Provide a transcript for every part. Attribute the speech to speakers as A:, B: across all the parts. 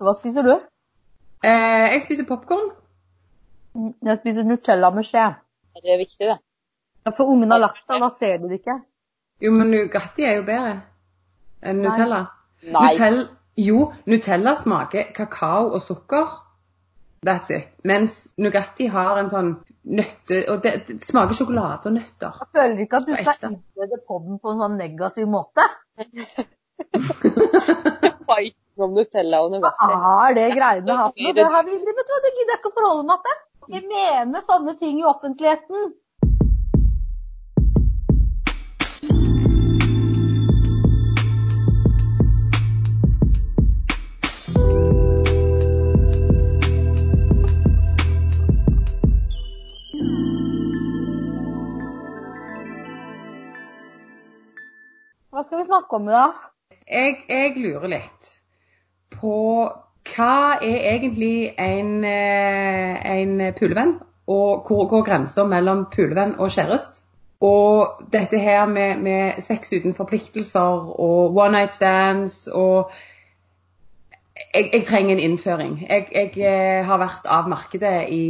A: Hva spiser du?
B: Eh, jeg spiser popkorn.
A: Jeg spiser Nutella med skje.
C: Det er viktig, det.
A: Ja, For ungen har lagt seg, da ser du det ikke.
B: Jo, men Nugatti er jo bedre enn Nutella.
C: Nei.
B: Nutell, jo, Nutella smaker kakao og sukker. That's it. Mens Nugatti har en sånn nøtte... Og det, det smaker sjokolade og nøtter.
A: Jeg føler ikke at du skal innlede podden på en sånn negativ måte.
C: Om Nutella og Nugatti.
A: Hva er det greiene for noe? Det, her, vil- vet du hva, det gidder jeg ikke å forholde meg til. Jeg mener sånne ting i offentligheten. Hva skal vi snakke om i dag?
B: Jeg, jeg lurer litt på hva er egentlig en, eh, en pulevenn, og hvor går grensa mellom pulevenn og kjæreste? Og dette her med, med sex uten forpliktelser og one night stands og jeg, jeg trenger en innføring. Jeg, jeg eh, har vært av markedet i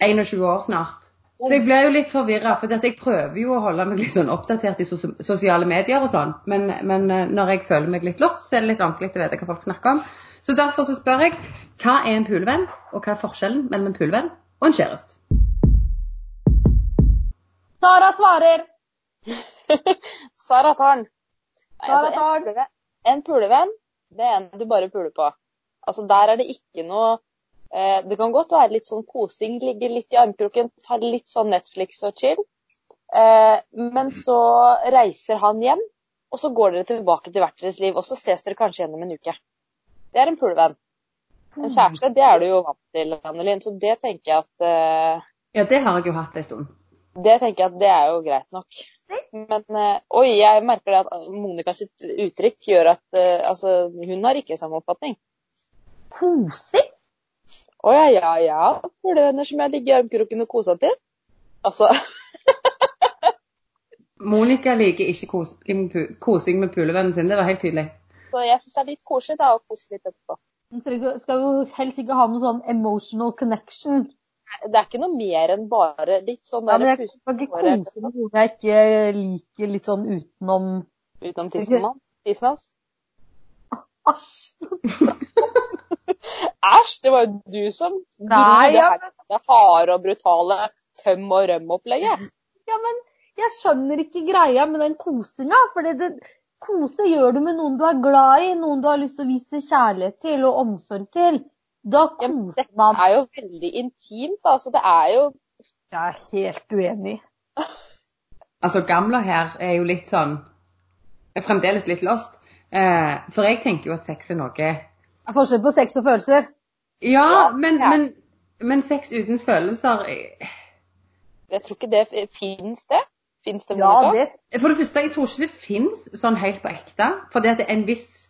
B: 21 år snart. Så jeg ble jo litt forvirra, for jeg prøver jo å holde meg litt sånn oppdatert i sos sosiale medier og sånn. Men, men eh, når jeg føler meg litt lost, så er det litt vanskelig å vite hva folk snakker om. Så derfor så spør jeg hva er en pulevenn, og hva er forskjellen mellom en pulevenn og en kjæreste?
A: Sara svarer.
C: Sara tar den.
A: Sara
C: altså,
A: tar
C: den. en pulevenn, det er en du bare puler på. Altså, der er det ikke noe eh, Det kan godt være litt sånn kosing, ligge litt i armkroken, ta litt sånn Netflix og chill. Eh, men så reiser han hjem, og så går dere tilbake til hvert deres liv. Og så ses dere kanskje gjennom en uke. Det er en pulevenn. En kjæreste, det er du jo vant til, Annelin, så det tenker jeg at eh,
B: Ja, det har jeg jo hatt en stund.
C: det tenker jeg at det er jo greit nok. Men eh, oi, jeg merker det at Monica sitt uttrykk gjør at eh, altså, hun har ikke samme oppfatning.
A: Kosing?
C: Å ja, ja, ja. Pulevenner som jeg ligger i armkroken og koser til. Altså,
B: Monica liker ikke kosing med pu- kosing med pulevennen sin, det var helt tydelig.
C: så jeg syns det er litt koselig da, å kose litt etterpå.
A: Hun skal jo helst ikke ha noe sånn emotional connection.
C: Det er ikke noe mer enn bare litt sånn
A: Ja, men jeg kan ikke kose med noe jeg ikke liker litt sånn utenom
C: utenom. Tissen hans.
A: Æsj!
C: Æsj, det var jo du som dro
A: Nei, ja,
C: det harde og brutale tøm og røm-opplegget.
A: Ja, men jeg skjønner ikke greia med den kosinga. For kose gjør du med noen du er glad i, noen du har lyst til å vise kjærlighet til og omsorg til. Da
C: Ja,
A: koser
C: Dette
A: man.
C: er jo veldig intimt, da. Så det er jo
A: Jeg er helt uenig.
B: Altså, gamle her er jo litt sånn Fremdeles litt lost. Eh, for jeg tenker jo at sex er noe
A: forskjell på sex og følelser.
B: Ja, men,
C: ja.
B: men, men sex uten følelser eh,
C: Jeg tror ikke det fins det. Fins det,
A: Ja, det
B: For det første, jeg tror ikke det fins sånn helt på ekte. For det at en viss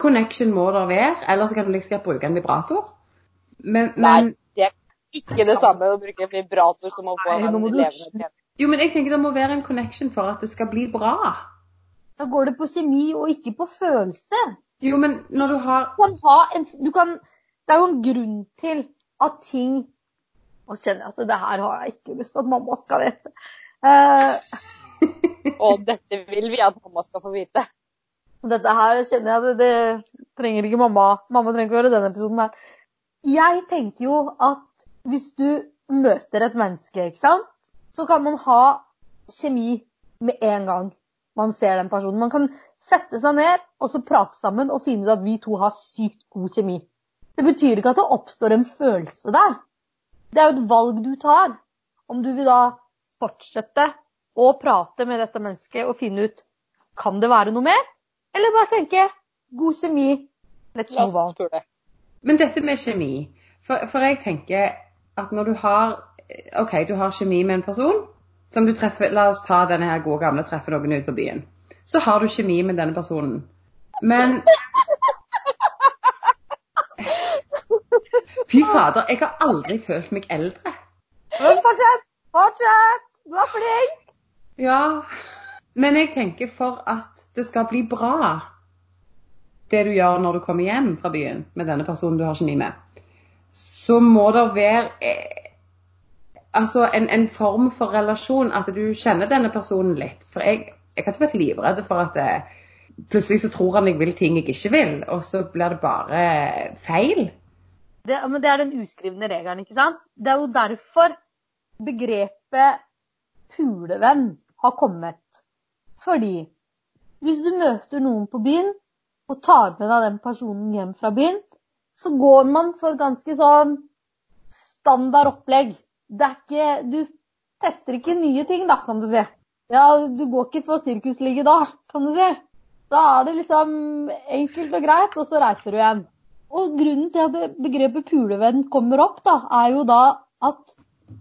B: connection må der være, ellers kan du like godt bruke en vibrator. Men,
C: Nei, det er ikke det samme å bruke en vibrator som å få en levende penis.
B: jo, men jeg tenker det må være en connection for at det skal bli bra.
A: Da går det på kjemi og ikke på følelse.
B: Jo, men når du har
A: Du kan ha en, du kan, det er jo en grunn til at ting Nå kjenner jeg at det her har jeg ikke lyst til at mamma skal vite. Uh,
C: Og dette vil vi at mamma skal få vite.
A: dette her kjenner jeg det, det trenger ikke mamma. Mamma trenger ikke høre denne episoden her. Jeg tenker jo at hvis du møter et menneske, ikke sant, så kan man ha kjemi med en gang man ser den personen. Man kan sette seg ned og så prate sammen og finne ut at vi to har sykt god kjemi. Det betyr ikke at det oppstår en følelse der. Det er jo et valg du tar. Om du vil da fortsette å prate med dette mennesket og finne ut kan det være noe mer, eller bare tenke god kjemi, let's move on.
B: Men dette med kjemi For, for jeg tenker at når du har OK, du har kjemi med en person som du treffer La oss ta denne her gode gamle treffe noen ute på byen. Så har du kjemi med denne personen. Men Fy fader, jeg har aldri følt meg eldre.
A: Fortsett! Fortsett! Du er flink!
B: Ja, men jeg tenker for at det skal bli bra, det du gjør når du kommer hjem fra byen med denne personen du har kjemi med, så må det være eh, altså en, en, form for relasjon, at du kjenner denne personen litt. For jeg, jeg har ikke vært livredd for at det, plutselig så tror han jeg vil ting jeg ikke vil, og så blir det bare feil.
A: Det, men det er den uskrivne regelen, ikke sant? Det er jo derfor begrepet pulevenn har kommet. Fordi hvis du møter noen på byen og tar med deg den personen hjem fra byen, så går man for ganske sånn standard opplegg. Det er ikke Du tester ikke nye ting, da, kan du si. Ja, du går ikke for sirkusligge da, kan du si. Da er det liksom enkelt og greit, og så reiser du igjen. Og grunnen til at begrepet pulevenn kommer opp, da, er jo da at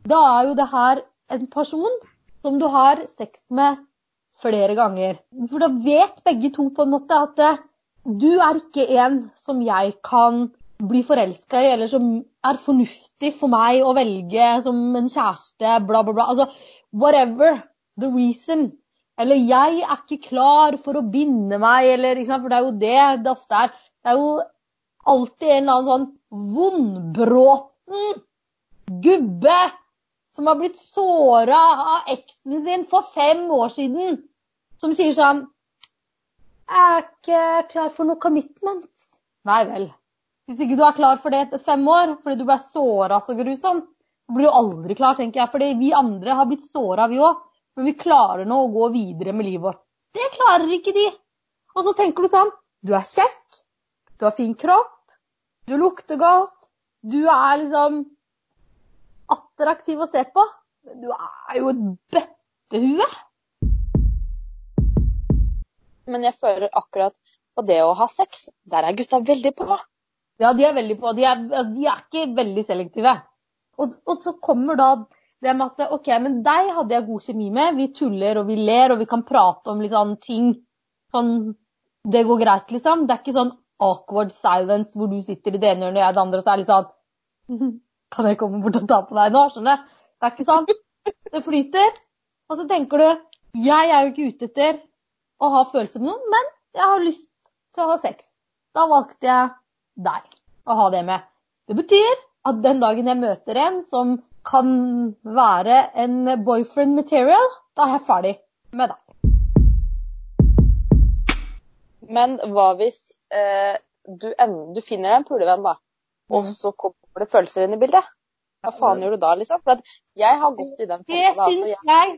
A: da er jo det her en person som du har sex med flere ganger. For da vet begge to på en måte at du er ikke en som jeg kan bli forelska i, eller som er fornuftig for meg å velge som en kjæreste, bla, bla, bla. Altså whatever the reason. Eller jeg er ikke klar for å binde meg, eller For det er jo det det ofte er. Det er jo alltid en eller annen sånn vondbråten gubbe som har blitt såra av eksen sin for fem år siden, som sier sånn Jeg er ikke klar for noe commitment. Nei vel. Hvis ikke du er klar for det etter fem år fordi du ble såra så grusomt, så blir du aldri klar, tenker jeg. Fordi vi andre har blitt såra, vi òg. Men vi klarer nå å gå videre med livet vårt. Det klarer ikke de. Og så tenker du sånn Du er kjekk. Du har fin kropp. Du lukter godt. Du er liksom attraktiv å se på. Men du er jo et bøttehue.
C: Men jeg føler akkurat på det å ha sex, der er gutta veldig på.
A: Ja, de er veldig på. De er, de er ikke veldig selektive. Og, og, så kommer da det med at OK, men deg hadde jeg god kjemi med. Vi tuller og vi ler og vi kan prate om litt sånn ting sånn Det går greit, liksom. Det er ikke sånn awkward silence hvor du sitter i det ene hjørnet og jeg i det andre, og så er det litt sånn Kan jeg komme bort og ta på deg nå? Skjønner du? Det er ikke sånn. Det flyter. Og så tenker du Jeg er jo ikke ute etter å ha følelser med noen, men jeg har lyst til å ha sex. Da valgte jeg deg å ha det med. Det betyr at den dagen jeg møter en som kan være en boyfriend material, da er jeg ferdig med deg.
C: Men hva hvis eh, du, du, finner deg en pulevenn, da, og mm. så kommer det følelser inn i bildet. Hva faen gjør du da, liksom? For jeg har gått i den
A: Det altså, syns jeg,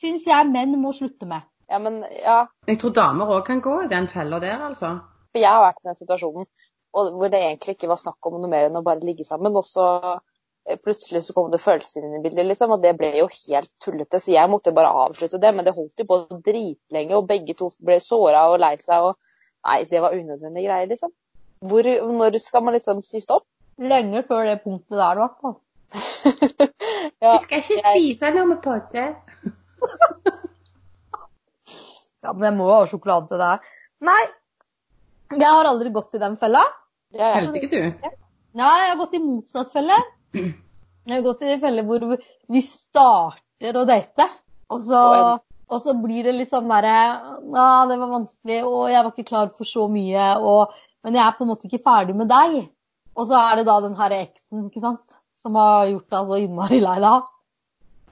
A: syns jeg menn må slutte med.
C: Ja, men, ja.
B: Jeg tror damer òg kan gå i den fella der, altså.
C: For jeg har vært i den situasjonen hvor det egentlig ikke var snakk om noe mer enn å bare ligge sammen. Og så eh, plutselig så kom det følelser inn i bildet, liksom. Og det ble jo helt tullete. Så jeg måtte jo bare avslutte det. Men det holdt jo på dritlenge, og begge to ble såra og lei seg. Og nei, det var unødvendige greier, liksom. Hvor, når skal man liksom si stopp?
A: lenge før det punktet der, i hvert fall.
B: ja, Vi skal ikke spise noe med potte.
A: ja, men jeg må jo ha sjokolade til det her. Nei, jeg har aldri gått i den fella.
B: Heller ikke du?
A: Nei, jeg har gått i motsatt felle. Jeg har gått i felle hvor vi starter å date, og så, og så blir det litt sånn derre Ja, det var vanskelig, og jeg var ikke klar for så mye, og, men jeg er på en måte ikke ferdig med deg. Og så er det da den her eksen, ikke sant, som har gjort deg så innmari lei deg.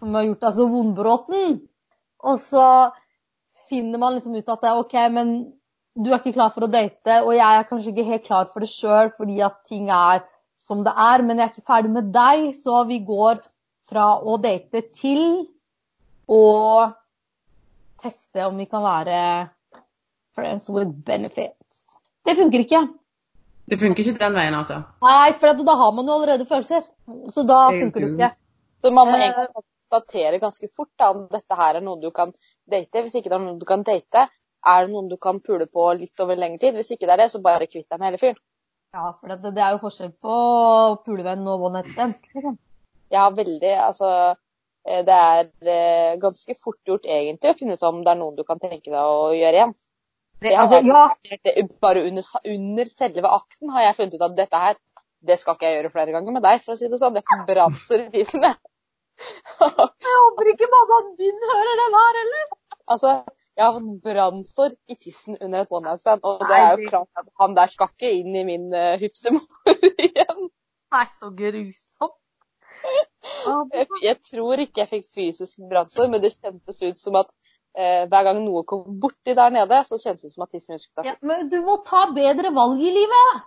A: Som har gjort deg så vondbråten. Og så finner man liksom ut at det er OK, men du er ikke klar for å date, og jeg er kanskje ikke helt klar for det sjøl fordi at ting er som det er, men jeg er ikke ferdig med deg, så vi går fra å date til å teste om vi kan være friends with benefits. Det funker ikke.
B: Det funker ikke den veien, altså?
A: Nei, for da har man jo allerede følelser. Så da funker det ikke.
C: Så man må eh. egentlig konstatere ganske fort da, om dette her er noe du kan date. Hvis ikke det er noe du kan date, er det noen du kan pule på litt over lengre tid. Hvis ikke det er det, så bare kvitt deg med hele fyren.
A: Ja, for det, det, er jo forskjell på pulevenn og one night stand. Liksom.
C: Ja, veldig. Altså, eh, det er eh, ganske fort gjort egentlig å finne ut om det er noen du kan tenke deg å gjøre igjen. Det, altså, ja. Bare under, under, selve akten har jeg funnet ut at dette her, det skal ikke jeg gjøre flere ganger med deg, for å si det sånn. Det branser i tisen,
A: jeg jeg håper ikke mammaen din hører den her, eller?
C: Altså, Jeg har fått brannsår i tissen under et one night stand, og det er jo klart at han der skal ikke inn i min uh, hufsemor igjen.
A: Det er så grusomt.
C: Jeg, jeg tror ikke jeg fikk fysisk brannsår, men det kjentes ut som at eh, hver gang noe kom borti der nede, så kjentes det ut som at tissen min skulle ta
A: Ja, men du må ta bedre valg i livet.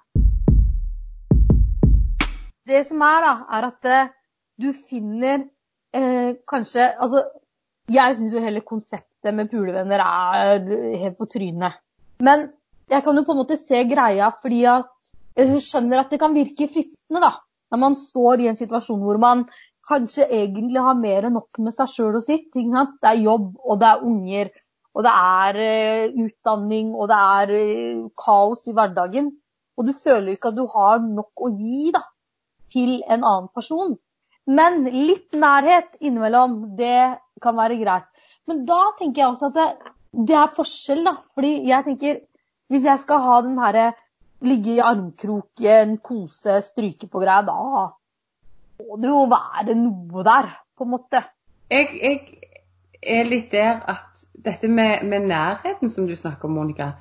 A: Det som er, da, er at eh, du finner eh, kanskje Altså, jeg syns jo hele konseptet med pulevenner er helt på trynet. Men jeg kan jo på en måte se greia fordi at jeg skjønner at det kan virke fristende, da. Når man står i en situasjon hvor man kanskje egentlig har mer enn nok med seg sjøl og sitt. Det er jobb, og det er unger, og det er eh, utdanning, og det er eh, kaos i hverdagen. Og du føler ikke at du har nok å gi da, til en annen person. Men litt nærhet innimellom, det kan være greit. Men da tenker jeg også at det, det er forskjell, da. Fordi jeg tenker, hvis jeg skal ha den herre ligge i armkroken, kose, stryke på greia, da må det jo være noe der, på en måte.
B: Jeg, jeg er litt der at dette med, med nærheten som du snakker om, Monica,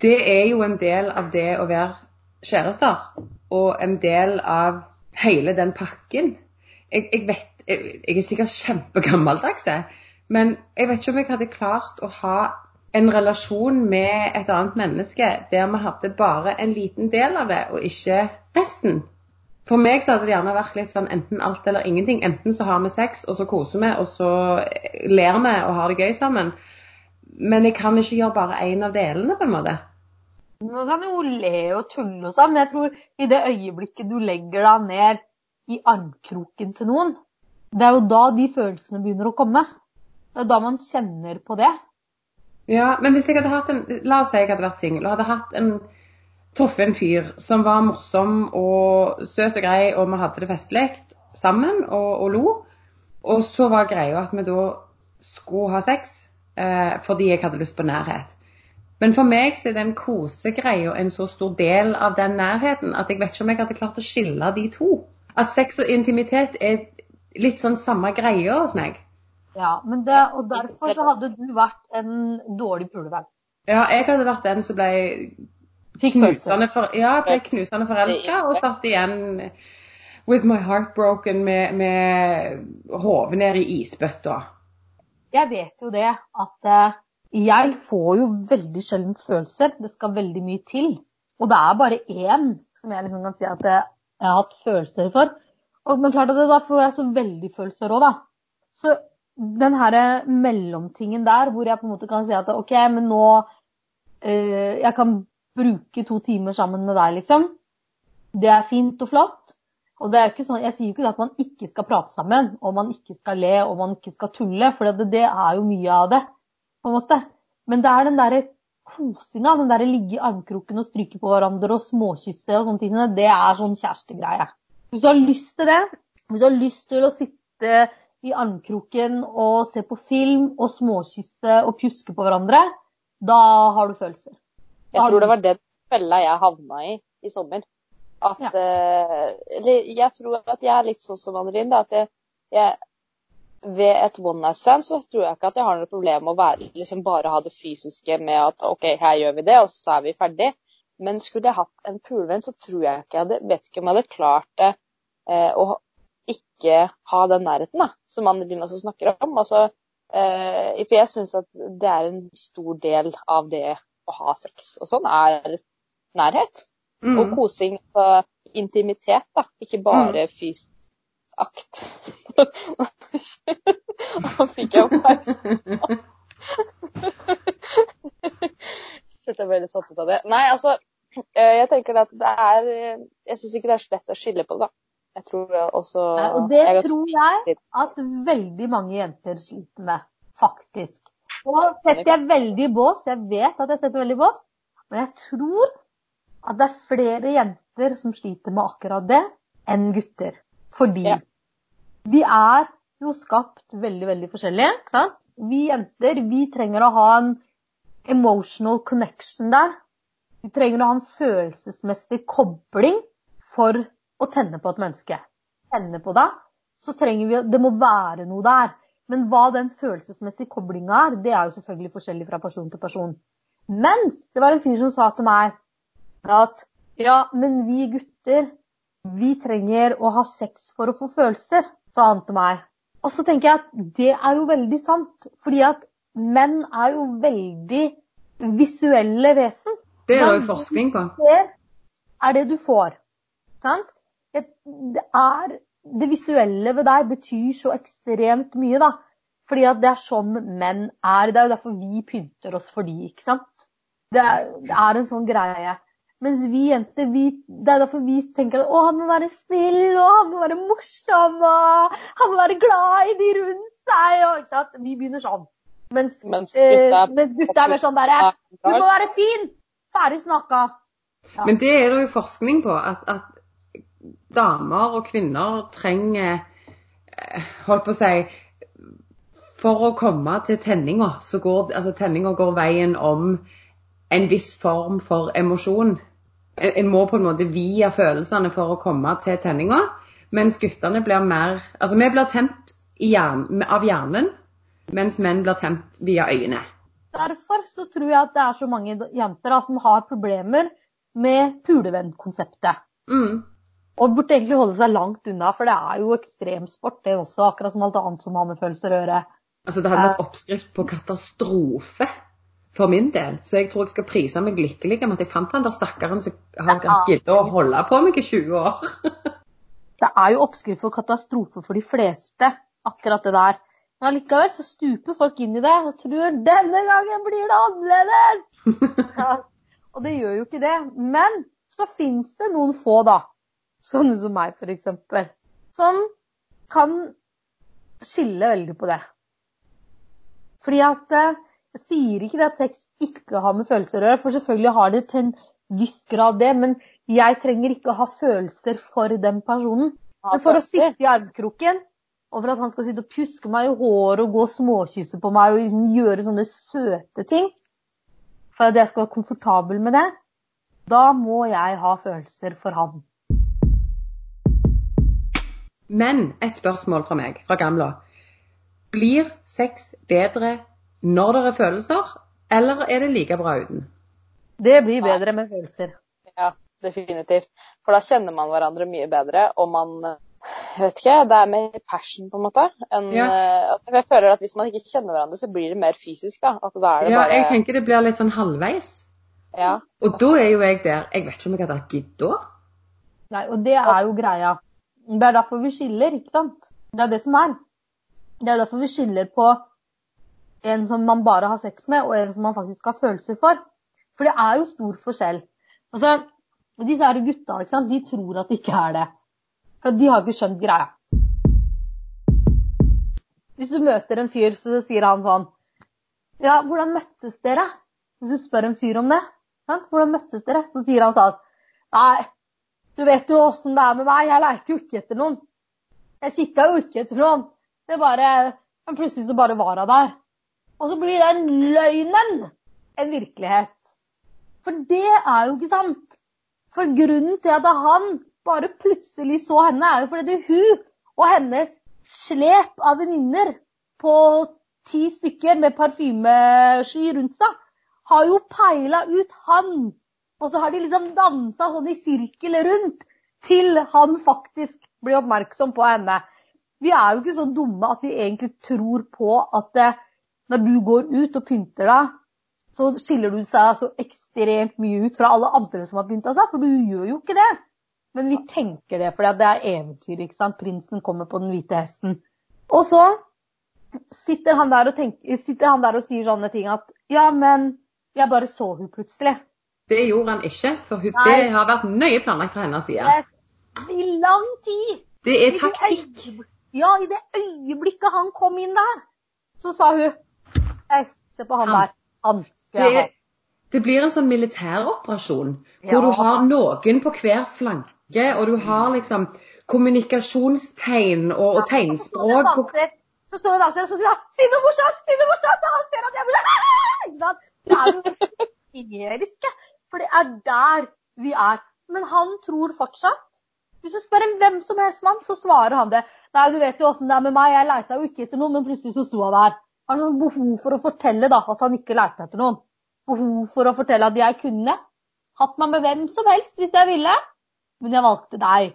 B: det er jo en del av det å være kjærester. Og en del av hele den pakken. Jeg, jeg vet jeg, jeg er sikkert kjempegammeldags, jeg. Men jeg vet ikke om jeg hadde klart å ha en relasjon med et annet menneske der vi hadde bare en liten del av det, og ikke resten. For meg så hadde det gjerne vært litt sånn enten alt eller ingenting. Enten så har vi sex, og så koser vi, og så ler vi og har det gøy sammen. Men jeg kan ikke gjøre bare én av delene, på en måte.
A: Man kan jo le og tulle og sånn, men jeg tror i det øyeblikket du legger deg ned i armkroken til noen, det er jo da de følelsene begynner å komme. Det er da man kjenner på det.
B: Ja, men hvis jeg hadde hatt en La oss si jeg hadde vært singel og hadde hatt en truffet en fyr som var morsom og søt og grei, og vi hadde det festlig sammen og, og lo. Og så var greia at vi da skulle ha sex eh, fordi jeg hadde lyst på nærhet. Men for meg så er den kosegreia en så stor del av den nærheten at jeg vet ikke om jeg hadde klart å skille de to. At sex og intimitet er litt sånn samme greia hos meg.
A: Ja, men det, Og derfor så hadde du vært en dårlig pulevenn.
B: Ja, jeg hadde vært den som ble knusende, for, ja, ble knusende forelska og satt igjen with my heart broken med, med hodet ned i isbøtta.
A: Jeg vet jo det at eh, jeg får jo veldig sjelden følelser. Det skal veldig mye til. Og det er bare én som jeg liksom kan si at jeg, jeg har hatt følelser for. Og, men klart at det, da får jeg så veldig følelser òg, da. Så den her mellomtingen der hvor jeg på en måte kan si at OK, men nå eh, Jeg kan bruke to timer sammen med deg, liksom. Det er fint og flott. Og det er ikke sånn, Jeg sier jo ikke at man ikke skal prate sammen, og man ikke skal le og man ikke skal tulle, for det, det er jo mye av det. på en måte. Men det er den derre kosinga, den derre ligge i armkroken og stryke på hverandre og småkysse og sånne ting, det er sånn kjærestegreie. Hvis du har lyst til det, hvis du har lyst til å sitte i armkroken og se på film og småkysse og pjuske på hverandre, da har du følelser.
C: Jeg tror det var den fella jeg havna i i sommer. At,
A: Ja.
C: eller jeg tror at jeg er litt sånn som Anne-Linn. At jeg, jeg ved et one night stand så tror jeg ikke at jeg har noe problem med å være, liksom bare ha det fysiske med at OK, her gjør vi det, og så er vi ferdig. Men skulle jeg hatt en pulevenn, så tror jeg ikke jeg hadde Vet ikke om jeg hadde klart det eh, å ikke ha den nærheten, da, som Anne-Linn også snakker om. Altså, eh, for jeg syns at det er en stor del av det å ha sex og sånn, er nærhet. Og
B: Mm.
C: kosing og intimitet, da. Ikke bare fysisk akt. Nå fikk jeg oppmerksomhet. Jeg ble litt satt ut av det. Nei, altså, eh, jeg tenker at det er eh, Jeg syns ikke det er så lett å skille på det, da. Jeg tror også
A: Og det
C: jeg
A: tror jeg at veldig mange jenter sliter med, faktisk. Og setter jeg veldig i bås, jeg vet at jeg setter veldig i bås, men jeg tror at det er flere jenter som sliter med akkurat det, enn gutter. Fordi
C: Ja.
A: vi er jo skapt veldig, veldig forskjellige. ikke sant? Vi jenter vi trenger å ha en emotional connection der. Vi trenger å ha en følelsesmessig kobling for å tenne på et menneske. Tenne på deg, så trenger vi Det må være noe der. Men hva den følelsesmessige koblinga er, det er jo selvfølgelig forskjellig fra person til person. Men det var en fyr som sa til meg at ja, men vi gutter, vi trenger å ha sex for å få følelser, sa han til meg. Og så tenker jeg at det er jo veldig sant. Fordi at menn er jo veldig visuelle vesen.
B: Det er det jo forskning på.
A: Det er det du får. Sant? Det, er, det visuelle ved deg betyr så ekstremt mye, da. Fordi at det er sånn menn er. Det er jo derfor vi pynter oss for de, ikke sant? Det er, det er en sånn greie. Mens vi jenter, vi, det er derfor vi tenker at han må være snill, og han må være morsom, og han må være glad i de rundt seg. Og, ikke sant? Vi begynner sånn. Mens, mens, gutta, eh, er mer sånn derre Du må være fin! Ferdig snakka.
B: Ja. Men det er det jo forskning på. At, at damer og kvinner trenger eh, Holdt på å si For å komme til tenninga, så går altså tenninga går veien om en viss form for emosjon en må på en måte via følelsene for å komme til tenninga. Mens guttene blir mer Altså vi blir tent hjern, av hjernen, mens menn blir tent via øynene.
A: Derfor så tror jeg at det er så mange jenter da, som har problemer med pulevennskonseptet.
B: Mm.
A: Og burde egentlig holde seg langt unna, for det er jo ekstremsport det også, akkurat som alt annet som har med følelser å gjøre.
B: Altså Det hadde vært oppskrift på katastrofe for min del. Så jeg tror jeg skal prise meg lykkelig med at jeg fant han der stakkaren som har giddet å holde på meg i 20 år.
A: det er jo oppskrift for katastrofe for de fleste, akkurat det der. Men allikevel så stuper folk inn i det og tror denne gangen blir det annerledes! ja, og det gjør jo ikke det. Men så fins det noen få, da, sånne som meg f.eks., som kan skille veldig på det. Fordi at eh, jeg sier ikke det at sex ikke har med følelser å gjøre, for selvfølgelig har det til en viss grad det. Men jeg trenger ikke å ha følelser for den personen. Men for å sitte i armkroken, og for at han skal sitte og pjuske meg i håret og gå og småkysse på meg og liksom gjøre sånne søte ting, for at jeg skal være komfortabel med det, da må jeg ha følelser for han.
B: Men et spørsmål fra meg, fra Gamla. Blir sex bedre når det er følelser, eller er det like bra uten?
A: Det blir bedre med følelser.
C: Ja, definitivt. For da kjenner man hverandre mye bedre, og man jeg vet ikke, Det er mer passion, på en måte. enn ja. uh, Jeg føler at hvis man ikke kjenner hverandre, så blir det mer fysisk. da. At da er det
B: ja,
C: bare...
B: jeg tenker det blir litt sånn halvveis.
C: Ja.
B: Og da er jo jeg der Jeg vet ikke om jeg hadde hatt gidd da.
A: Nei, og det er jo greia. Det er derfor vi skiller, ikke sant? Det er det som er. Det er derfor vi skiller på en som man bare har sex med, og en som man faktisk har følelser for. For det er jo stor forskjell. Altså, Disse her gutta ikke sant? de tror at det ikke er det. For de har ikke skjønt greia. Hvis du møter en fyr, så sier han sånn Ja, hvordan møttes dere? Hvis du spør en fyr om det, ja, hvordan møttes dere? Så sier han sånn Nei, du vet jo åssen det er med meg. Jeg leiter jo ikke etter noen. Jeg kikka jo ikke etter noen. Det bare Men plutselig så bare var hun der. Og så blir den løgnen en virkelighet. For det er jo ikke sant. For grunnen til at han bare plutselig så henne, er jo fordi hun og hennes slep av venninner på ti stykker med parfymesky rundt seg, har jo peila ut han. Og så har de liksom dansa sånn i sirkel rundt til han faktisk blir oppmerksom på henne. Vi er jo ikke så dumme at vi egentlig tror på at når du går ut og pynter deg, så skiller du seg så ekstremt mye ut fra alle andre som har pynta seg, for du gjør jo ikke det. Men vi tenker det, for det er eventyr. ikke sant? Prinsen kommer på den hvite hesten. Og så sitter han der og, tenker, han der og sier sånne ting at Ja, men jeg bare så hun plutselig.
B: Det gjorde han ikke, for hun, det har vært nøye planlagt fra hennes side.
A: I lang tid.
B: Det er taktikk.
A: Ja, i det øyeblikket han kom inn der, så sa hun Hei, se på han, der. Han skal jeg ha.
B: Det blir en sånn militæroperasjon hvor ja. du har noen på hver flanke, og du har liksom kommunikasjonstegn og, og tegnspråk.
A: Så står det dansere og så sier han 'si noe morsomt', si noe morsomt, og han ser at jeg blir Ikke sant? Det er jo hysteriske. For det er der vi er. Men han tror fortsatt Hvis du spør en hvem som helst mann, så svarer han det. Nei, du vet jo åssen det er med meg. Jeg leita jo ikke etter noen, men plutselig så sto han der. Han har sånn behov for å fortelle da, at han ikke leita etter noen. Behov for å fortelle at jeg kunne hatt meg med hvem som helst hvis jeg ville, men jeg valgte deg.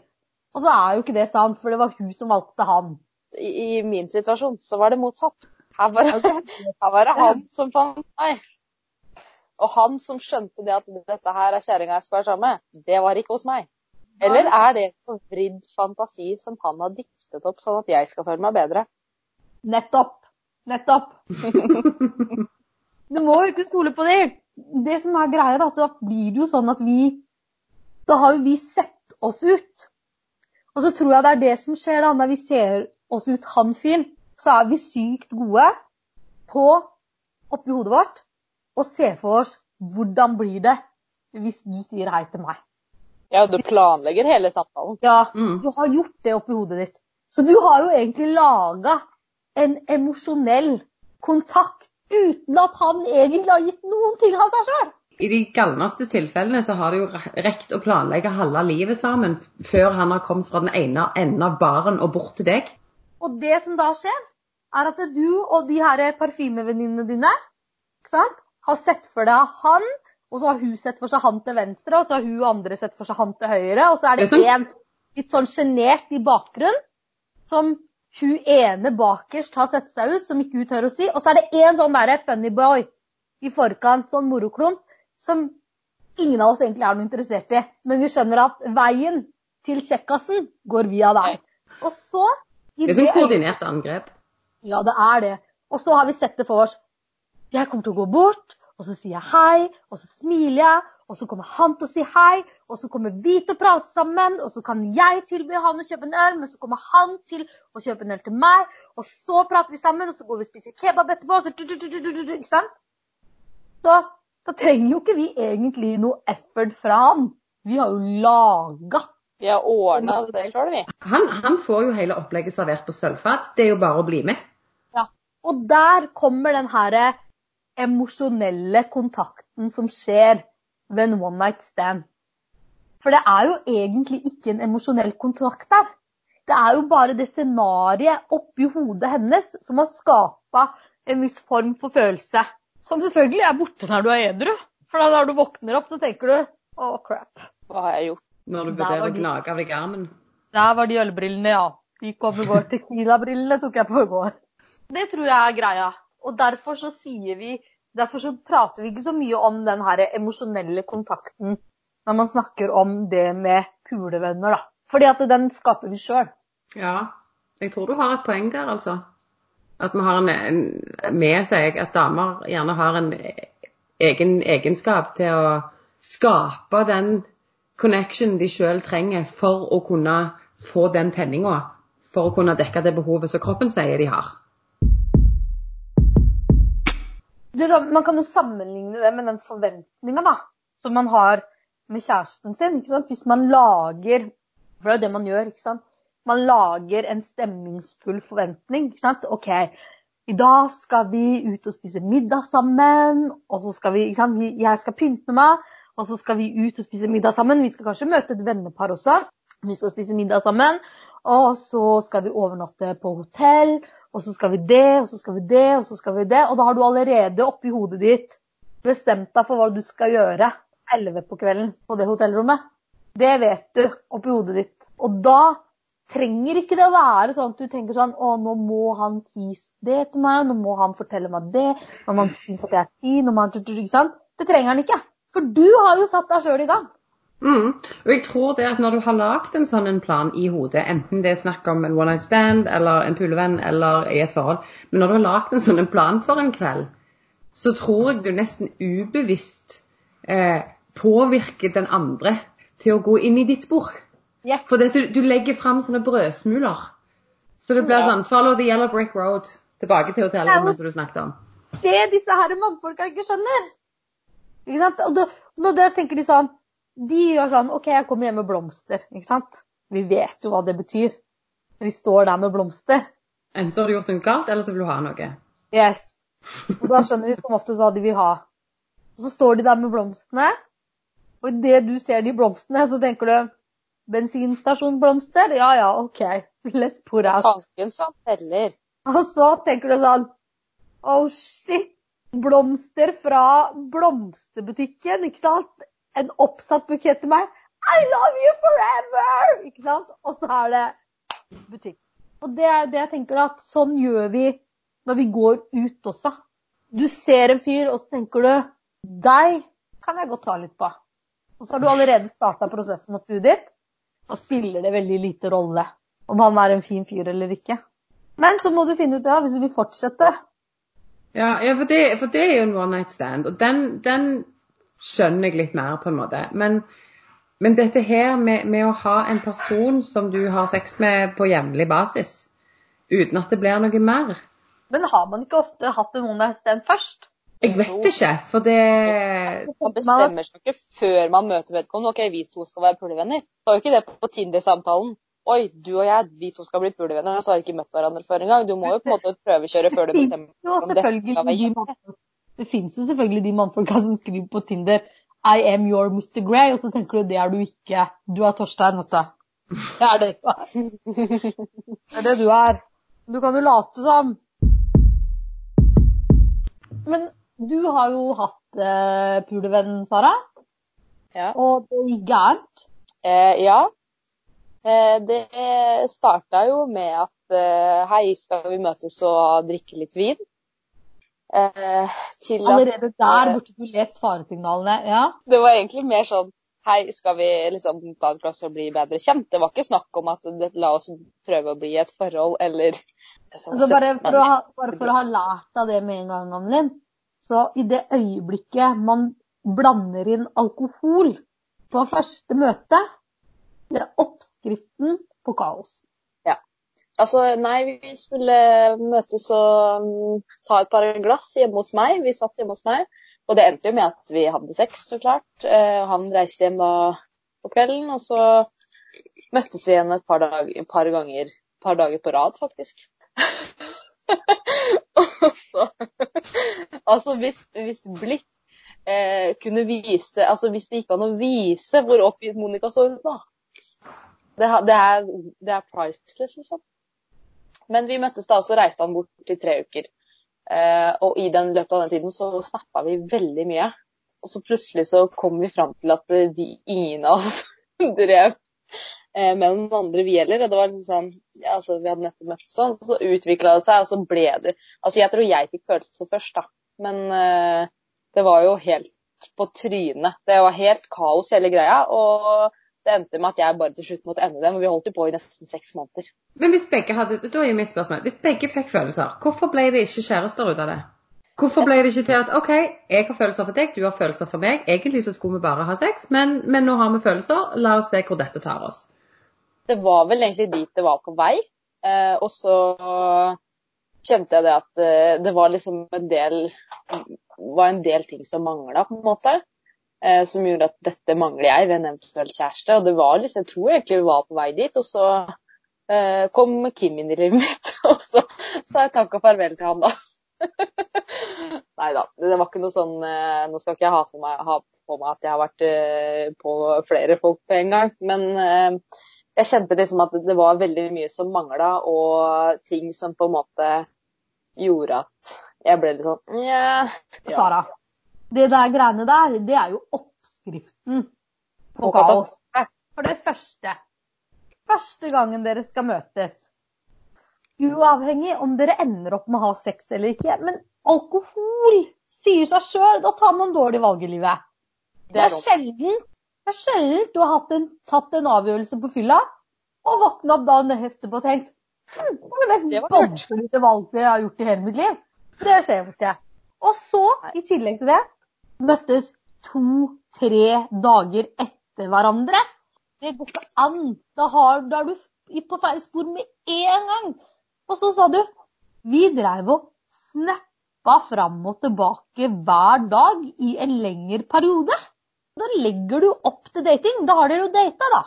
A: Og så er jo ikke det sant, for det var hun som valgte han.
C: I, I min situasjon så var det motsatt. Her var, her var det han som fant meg. Og han som skjønte det at dette her er kjerringa jeg skal være sammen med, det var ikke hos meg. Eller er det forvridd fantasi som han har diktet opp sånn at jeg skal føle meg bedre?
A: Nettopp. Nettopp. Du må jo ikke stole på det. Det som er greia, da, da blir det jo sånn at vi Da har jo vi sett oss ut. Og så tror jeg det er det som skjer da, når vi ser oss ut han fyren, så er vi sykt gode på oppi hodet vårt å se for oss hvordan blir det hvis du sier hei til meg.
C: Ja, du planlegger hele samtalen.
A: Ja,
B: Mm.
A: du har gjort det oppi hodet ditt. Så du har jo egentlig laga en emosjonell kontakt uten at han egentlig har gitt noen ting av seg sjøl.
B: I de galneste tilfellene så har de jo rekt å planlegge halve livet sammen før han har kommet fra den ene enden av baren og bort til deg.
A: Og det som da skjer, er at du og de her parfymevenninnene dine ikke sant, har sett for deg han, og så har hun sett for seg han til venstre, og så har hun og andre sett for seg han til høyre, og så er det
B: er
A: en litt sånn sjenert i bakgrunnen som hun ene bakerst har sett seg ut, som ikke hun tør å si, og så er det en sånn derre funny boy i forkant, sånn moroklump, som ingen av oss egentlig er noe interessert i. Men vi skjønner at veien til kjekkasen går via deg. Og så
B: Det er sånn
A: koordinerte
B: koordinert angrep.
A: ja, det er det. Og så har vi sett det for oss. Jeg kommer til å gå bort, og så sier jeg hei, og så smiler jeg, og så kommer han til å si hei, og så kommer vi til å prate sammen, og så kan jeg tilby han å kjøpe en øl, men så kommer han til å kjøpe en øl til meg, og så prater vi sammen, og så går vi og spiser kebab etterpå, og så du, du, du, du, du, du, ikke sant? Så da trenger jo ikke vi egentlig noe effort fra han. Vi har jo laga
C: Vi har ordna det sjøl, vi.
B: Han, han får jo hele opplegget servert på sølvfat. Det er jo bare å bli med.
A: Ja. Og der kommer den her emosjonelle kontakten som skjer ved en one night stand. For det er jo egentlig ikke en emosjonell kontakt der. Det er jo bare det scenarioet oppi hodet hennes som har skapa en viss form for følelse. Som selvfølgelig er borte når du er edru. For da når du våkner opp, så tenker du å, crap.
C: Hva har jeg gjort?
B: Når du vurderer å gnage av deg armen.
A: Der var de ølbrillene, ja. De kom i går. Tequila-brillene tok jeg på i går. Det tror jeg er greia. Og derfor så sier vi Derfor så prater vi ikke så mye om den her emosjonelle kontakten når man snakker om det med kulevenner, da. Fordi at den skaper vi sjøl.
B: Ja, jeg tror du har et poeng der, altså. At vi har en, en med seg at damer gjerne har en egen egenskap til å skape den connection de sjøl trenger for å kunne få den tenninga. For å kunne dekke det behovet som kroppen sier de har.
A: Du, man kan jo sammenligne det med den forventninga som man har med kjæresten sin. ikke sant? Hvis man lager For det er jo det man gjør. ikke sant? Man lager en stemningsfull forventning. ikke sant? OK, i dag skal vi ut og spise middag sammen. Og så skal vi, ikke sant? Jeg skal pynte meg, og så skal vi ut og spise middag sammen. Vi skal kanskje møte et vennepar også. Vi skal spise middag sammen. Og så skal vi overnatte på hotell, og så skal vi det, og så skal vi det, og så skal vi det. Og da har du allerede oppi hodet ditt bestemt deg for hva du skal gjøre 11 på kvelden på det hotellrommet. Det vet du oppi hodet ditt. Og da trenger ikke det å være sånn at du tenker sånn Å, nå må han si det til meg, nå må han fortelle meg det, nå må han synes at jeg er fin, nå må han Ikke sant? Det trenger han ikke. For du har jo satt deg sjøl i gang.
B: Mm. Og jeg tror det at når du har lagd en sånn en plan i hodet, enten det er snakk om en one night stand eller en pulevenn eller i et forhold, men når du har lagd en sånn en plan for en kveld, så tror jeg du nesten ubevisst eh, påvirker den andre til å gå inn i ditt spor.
A: Yes.
B: For du, du legger fram sånne brødsmuler. Så det blir sånn Follow the yellow brick road. Tilbake til hotellrommet
A: Ja,
B: som du snakket om.
A: det disse her mannfolka ikke skjønner. Ikke sant? Og da, når der tenker de sånn De gjør sånn OK, jeg kommer hjem med blomster. Ikke sant? Vi vet jo hva det betyr. De står der med blomster.
B: Enten så har du gjort noe galt, eller så vil du ha noe.
A: Yes. Og da skjønner vi som oftest hva de vil ha. Og så står de der med blomstene, og idet du ser de blomstene, så tenker du bensinstasjonblomster. Ja ja, OK. Let's put out.
C: Tanken som teller.
A: Og så tenker du sånn Oh shit. Blomster fra blomsterbutikken, ikke sant? En oppsatt bukett til meg. I love you forever! Ikke sant? Og så er det butikk. Og det er det jeg tenker da, at sånn gjør vi når vi går ut også. Du ser en fyr, og så tenker du Deg kan jeg godt ta litt på. Og så har du allerede starta prosessen opp huet ditt. Da spiller det veldig lite rolle om han er en fin fyr eller ikke. Men så må du finne ut det, hvis du vil fortsette.
B: Ja, ja for, det, for, det, er jo en one night stand, og den, den, skjønner jeg litt mer, på en måte. Men, men dette her med, med, å ha en person som du har sex med på jevnlig basis, uten at det blir noe mer
A: Men har man ikke ofte hatt en one night først?
B: Jeg vet ikke, for det
C: Man bestemmer seg ikke før man møter vedkommende. OK, vi to skal være pulevenner. Det var jo ikke det på Tinder-samtalen. Oi, du og jeg, vi to skal bli pulevenner, og så har vi ikke møtt hverandre før engang. Du må jo på en måte prøvekjøre før du bestemmer
A: jo, om Det fins jo selvfølgelig de mannfolka som skriver på Tinder I am your Mr. Grey, og så tenker du det er du ikke. Du er Torstein, vet du. Det er det du er. Det er det du er. Du kan jo late som. Men du har jo hatt eh, pulevenn, Sara.
C: Ja.
A: Og det gikk gærent.
C: Eh, ja. Eh, det starta jo med at eh, hei, skal vi møtes og drikke litt vin?
A: Eh, Allerede der burde du lest faresignalene, ja?
C: Det var egentlig mer sånn hei, skal vi liksom ta en klasse og bli bedre kjent? Det var ikke snakk om at det, la oss prøve å bli et forhold, eller
A: altså bare, for ha, bare, for å ha, lært av det med en gang, Annelin, så i det øyeblikket man blander inn alkohol på første møte, det er oppskriften på kaos.
C: Altså, nei, vi skulle møtes og um, ta et par glass hjemme hos meg. Vi satt hjemme hos meg. Og det endte jo med at vi hadde sex, så klart. Uh, han reiste hjem da på kvelden, og så møttes vi igjen et par, dag, par ganger. Par dager på rad, faktisk. og så Altså, hvis, hvis blikk eh, kunne vise Altså, hvis det gikk an å vise hvor oppgitt Monica så ut nå, det, det, er, det er priceless, liksom. Men vi møttes da, og så reiste han bort i tre uker. Eh, og i den løpet av den tiden så snappa vi veldig mye. Og så plutselig så kom vi fram til at vi, ingen av oss drev eh, med noen andre vi heller. Og det var liksom sånn ja, altså Vi hadde nettopp møttes sånn, og så utvikla det seg, og så ble det Altså jeg tror jeg fikk følelser først, da. Men eh, det var jo helt på trynet. Det var helt kaos hele greia. og det endte med at jeg bare til slutt måtte ende det, men vi holdt jo på i nesten seks måneder.
B: Men hvis begge hadde, da er mitt spørsmål, hvis begge fikk følelser, hvorfor ble det ikke kjærester ut av det? Hvorfor ble det ikke til at OK, jeg har følelser for deg, du har følelser for meg. Egentlig så skulle vi bare ha sex, men, men nå har vi følelser. La oss se hvor dette tar oss.
C: Det var vel egentlig dit det var på vei. Eh, og så kjente jeg det at eh, det var liksom en del var en del ting som mangla, på en måte. Eh, som gjorde at dette mangler jeg ved en eventuell kjæreste. Og det var liksom, jeg tror egentlig vi var på vei dit. Og så eh, kom Kim inn i livet mitt, og så sa jeg takk og farvel til han, da. Nei da, det var ikke noe sånn eh, Nå skal ikke jeg ha, meg, ha, på meg at jeg har vært eh, på flere folk på en gang, men eh, jeg kjente liksom at det var veldig mye som mangla, og ting som på en måte gjorde at jeg ble litt sånn yeah.
A: Sara, det der greiene der, det er jo oppskriften på kaos. For det første Første gangen dere skal møtes. Uavhengig om dere ender opp med å ha sex eller ikke. Men alkohol sier seg sjøl. Da tar man dårlig valg i livet. Det er, sjelden, det er sjelden du har en, tatt en avgjørelse på fylla og våkna opp dagen etterpå og tenkt hm, det er det mest vanskelige valget jeg har gjort i hele mitt liv. Det skjer jo ikke. Og så, i tillegg til det, møttes to-tre dager etter hverandre. Det går ikke an. Da, har, da er du på feil spor med en gang. Og så sa du vi dreiv og snappa fram og tilbake hver dag i en lengre periode. Da legger du opp til dating. Da har dere jo data, da.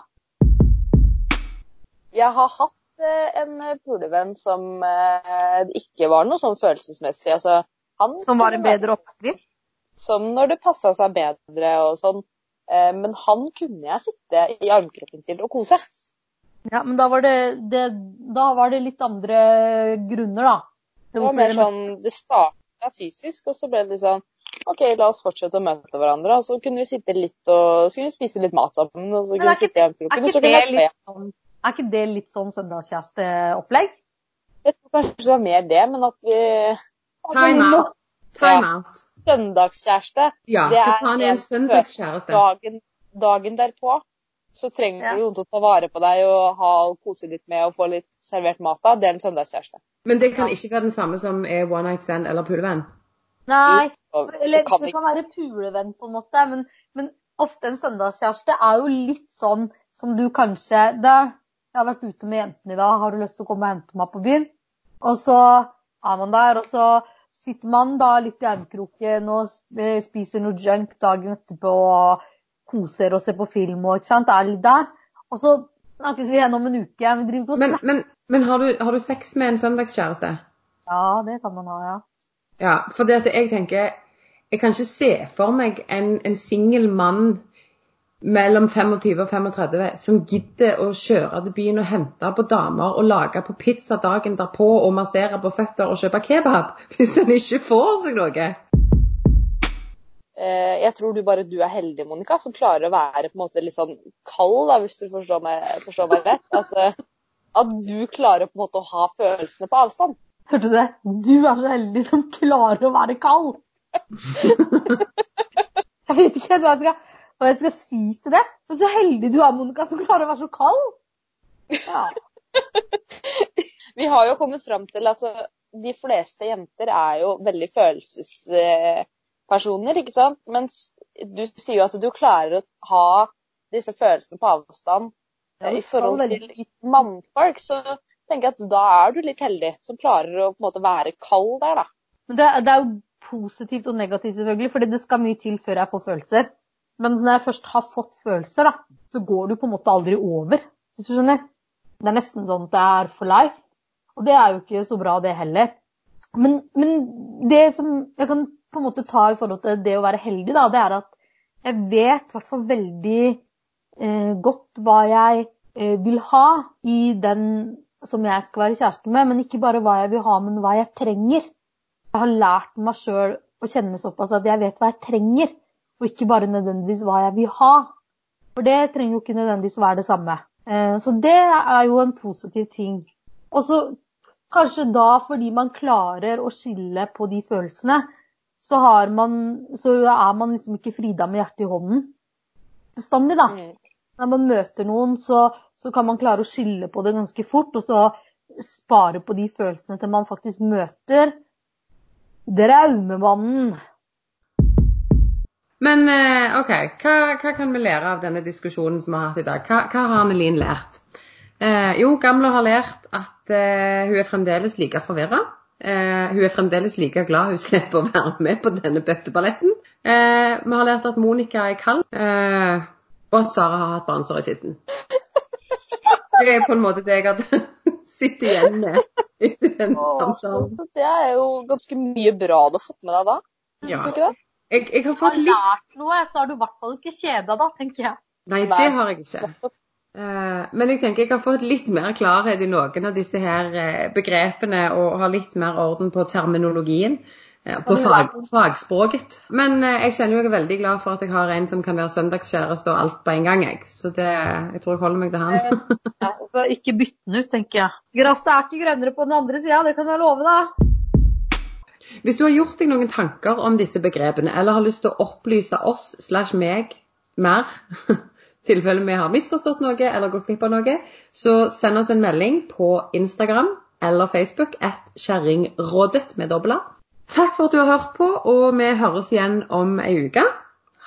C: Jeg har hatt eh, en pulevenn som eh, ikke var noe sånn følelsesmessig. Altså,
A: han Som var en bedre oppskrift?
C: Som når det passa seg bedre og sånn. Eh, men han kunne jeg sitte i armkroken til og kose.
A: Ja, men da var det, det, da var det litt andre grunner, da.
C: Det var mer sånn Det starta fysisk, og så ble det litt sånn OK, la oss fortsette å møte hverandre. Og så kunne vi sitte litt og så kunne vi spise litt mat sammen. Og så kunne vi sitte i
A: Er
C: armkroken, og så
A: det
C: kunne jeg
A: litt sånn, er ikke det litt sånn søndagskjæresteopplegg?
C: Jeg tror kanskje det var mer det, men at vi
B: Time out. Time out.
C: Søndagskjæreste,
B: Ja,
C: Det er
B: faen er en
C: en
B: søndagskjæreste?
C: dagen, dagen derpå så trenger
A: Ja.
C: du noen til å ta vare på deg og ha og kose litt med og få litt servert mat av. Det er en søndagskjæreste.
B: Men det kan ikke være den samme som er one night stand eller pulevenn?
A: Nei. Eller
C: det kan
A: det kan være pulevenn, på en måte, men, men ofte en søndagskjæreste er jo litt sånn som du kanskje da, Jeg har vært ute med jentene i dag, har du lyst til å komme og hente meg på byen? Og så er man der, og så sitter man da litt i armkroken og spiser noe junk dagen etterpå og koser og ser på film og ikke sant, er litt der. Og så snakkes vi igjen om en uke. Vi driver ikke og
B: Men, men, men har, du, har du sex med en søndagskjæreste?
A: Ja, det kan man ha, ja.
B: Ja, for det at jeg tenker Jeg kan ikke se for meg en, en singel mann mellom 25 og 35 som gidder å kjøre til byen og hente på damer og lage på pizza dagen derpå og massere på føtter og kjøpe kebab hvis en ikke får seg noe.
C: Eh, Jeg tror du bare du er heldig, Monica, som klarer å være på en måte litt sånn kald, da, hvis du forstår meg, forstår meg rett. At, eh, at du klarer på en måte å ha følelsene på avstand.
A: Hørte du det? Du er så heldig som klarer å være kald. jeg vet ikke jeg jeg, skal, hva jeg skal si til det. Men så heldig du er, Monica, som klarer å være så kald. Ja.
C: Vi har jo kommet fram til altså, de fleste jenter er jo veldig følelsespersoner, ikke sant? Mens du sier jo at du klarer å ha disse følelsene på avstand
A: Ja,
C: i forhold til mannfolk. Så tenker jeg at da er du litt heldig som klarer å på en måte være kald der, da.
A: Men det, det er jo positivt og negativt, selvfølgelig, fordi det skal mye til før jeg får følelser. Men når jeg først har fått følelser, da, så går du på en måte aldri over. Hvis du skjønner? Det er nesten sånn at det er for life. Og det er jo ikke så bra, det heller. Men, men det som jeg kan på en måte ta i forhold til det å være heldig, da, det er at jeg vet i hvert fall veldig eh, godt hva jeg eh, vil ha i den som jeg skal være kjæreste med, men ikke bare hva jeg vil ha, men hva jeg trenger. Jeg har lært meg sjøl å kjenne såpass at jeg vet hva jeg trenger, og ikke bare nødvendigvis hva jeg vil ha. For det trenger jo ikke nødvendigvis være det samme. Eh, Så det er jo en positiv ting. Og så kanskje da fordi man klarer å skille på de følelsene, så, har man, så er man liksom ikke Frida med hjertet i hånden bestandig, da.
C: Mm.
A: Når man møter noen, så, så kan man klare å skille på det ganske fort, og så spare på de følelsene til man faktisk møter Draumemannen.
B: Men eh, OK, hva, hva kan vi lære av denne diskusjonen som vi har hatt i dag? Hva, hva har Annelin lært? Eh, jo, Gamle har lært at eh, hun er fremdeles like forvirra. Eh, hun er fremdeles like glad hun slipper å være med på denne bøtteballetten. Eh, vi har lært at Monica er kald, eh, og at Sara har hatt barnesår i tissen. Det er på en måte det jeg hadde sittet igjen med etter den samtalen.
C: det er jo ganske mye bra du har fått med deg da. Syns
B: Ja.
C: du ikke det?
B: Jeg, jeg har fått
A: du
B: litt
A: lært noe, så har du i hvert fall ikke kjeda da, tenker jeg.
B: Nei, det har jeg ikke. Eh, Men jeg tenker jeg har fått litt mer klarhet i noen av disse her eh, begrepene og har litt mer orden på terminologien. eh, På fag, fagspråket. Men jeg kjenner jo jeg er veldig glad for at jeg har en som kan være søndagskjæreste og alt på en gang. Jeg. Så det, jeg tror jeg holder meg til han.
A: Ja, ikke bytte den ut, tenker jeg. Gresset er ikke grønnere på den andre sida, det kan jeg love deg.
B: Hvis du har gjort deg noen tanker om disse begrepene, eller har lyst til å opplyse oss slash meg mer, i tilfelle vi har misforstått noe eller gått glipp av noe, så send oss en melding på Instagram eller Facebook at kjerringrådet med dobla. Takk for at du har hørt på, og vi høres igjen om ei uke.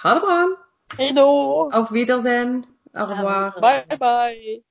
B: Ha det bra.
C: Hei da.
B: Auf Wiedersehen. Au revoir.
C: Bye bye!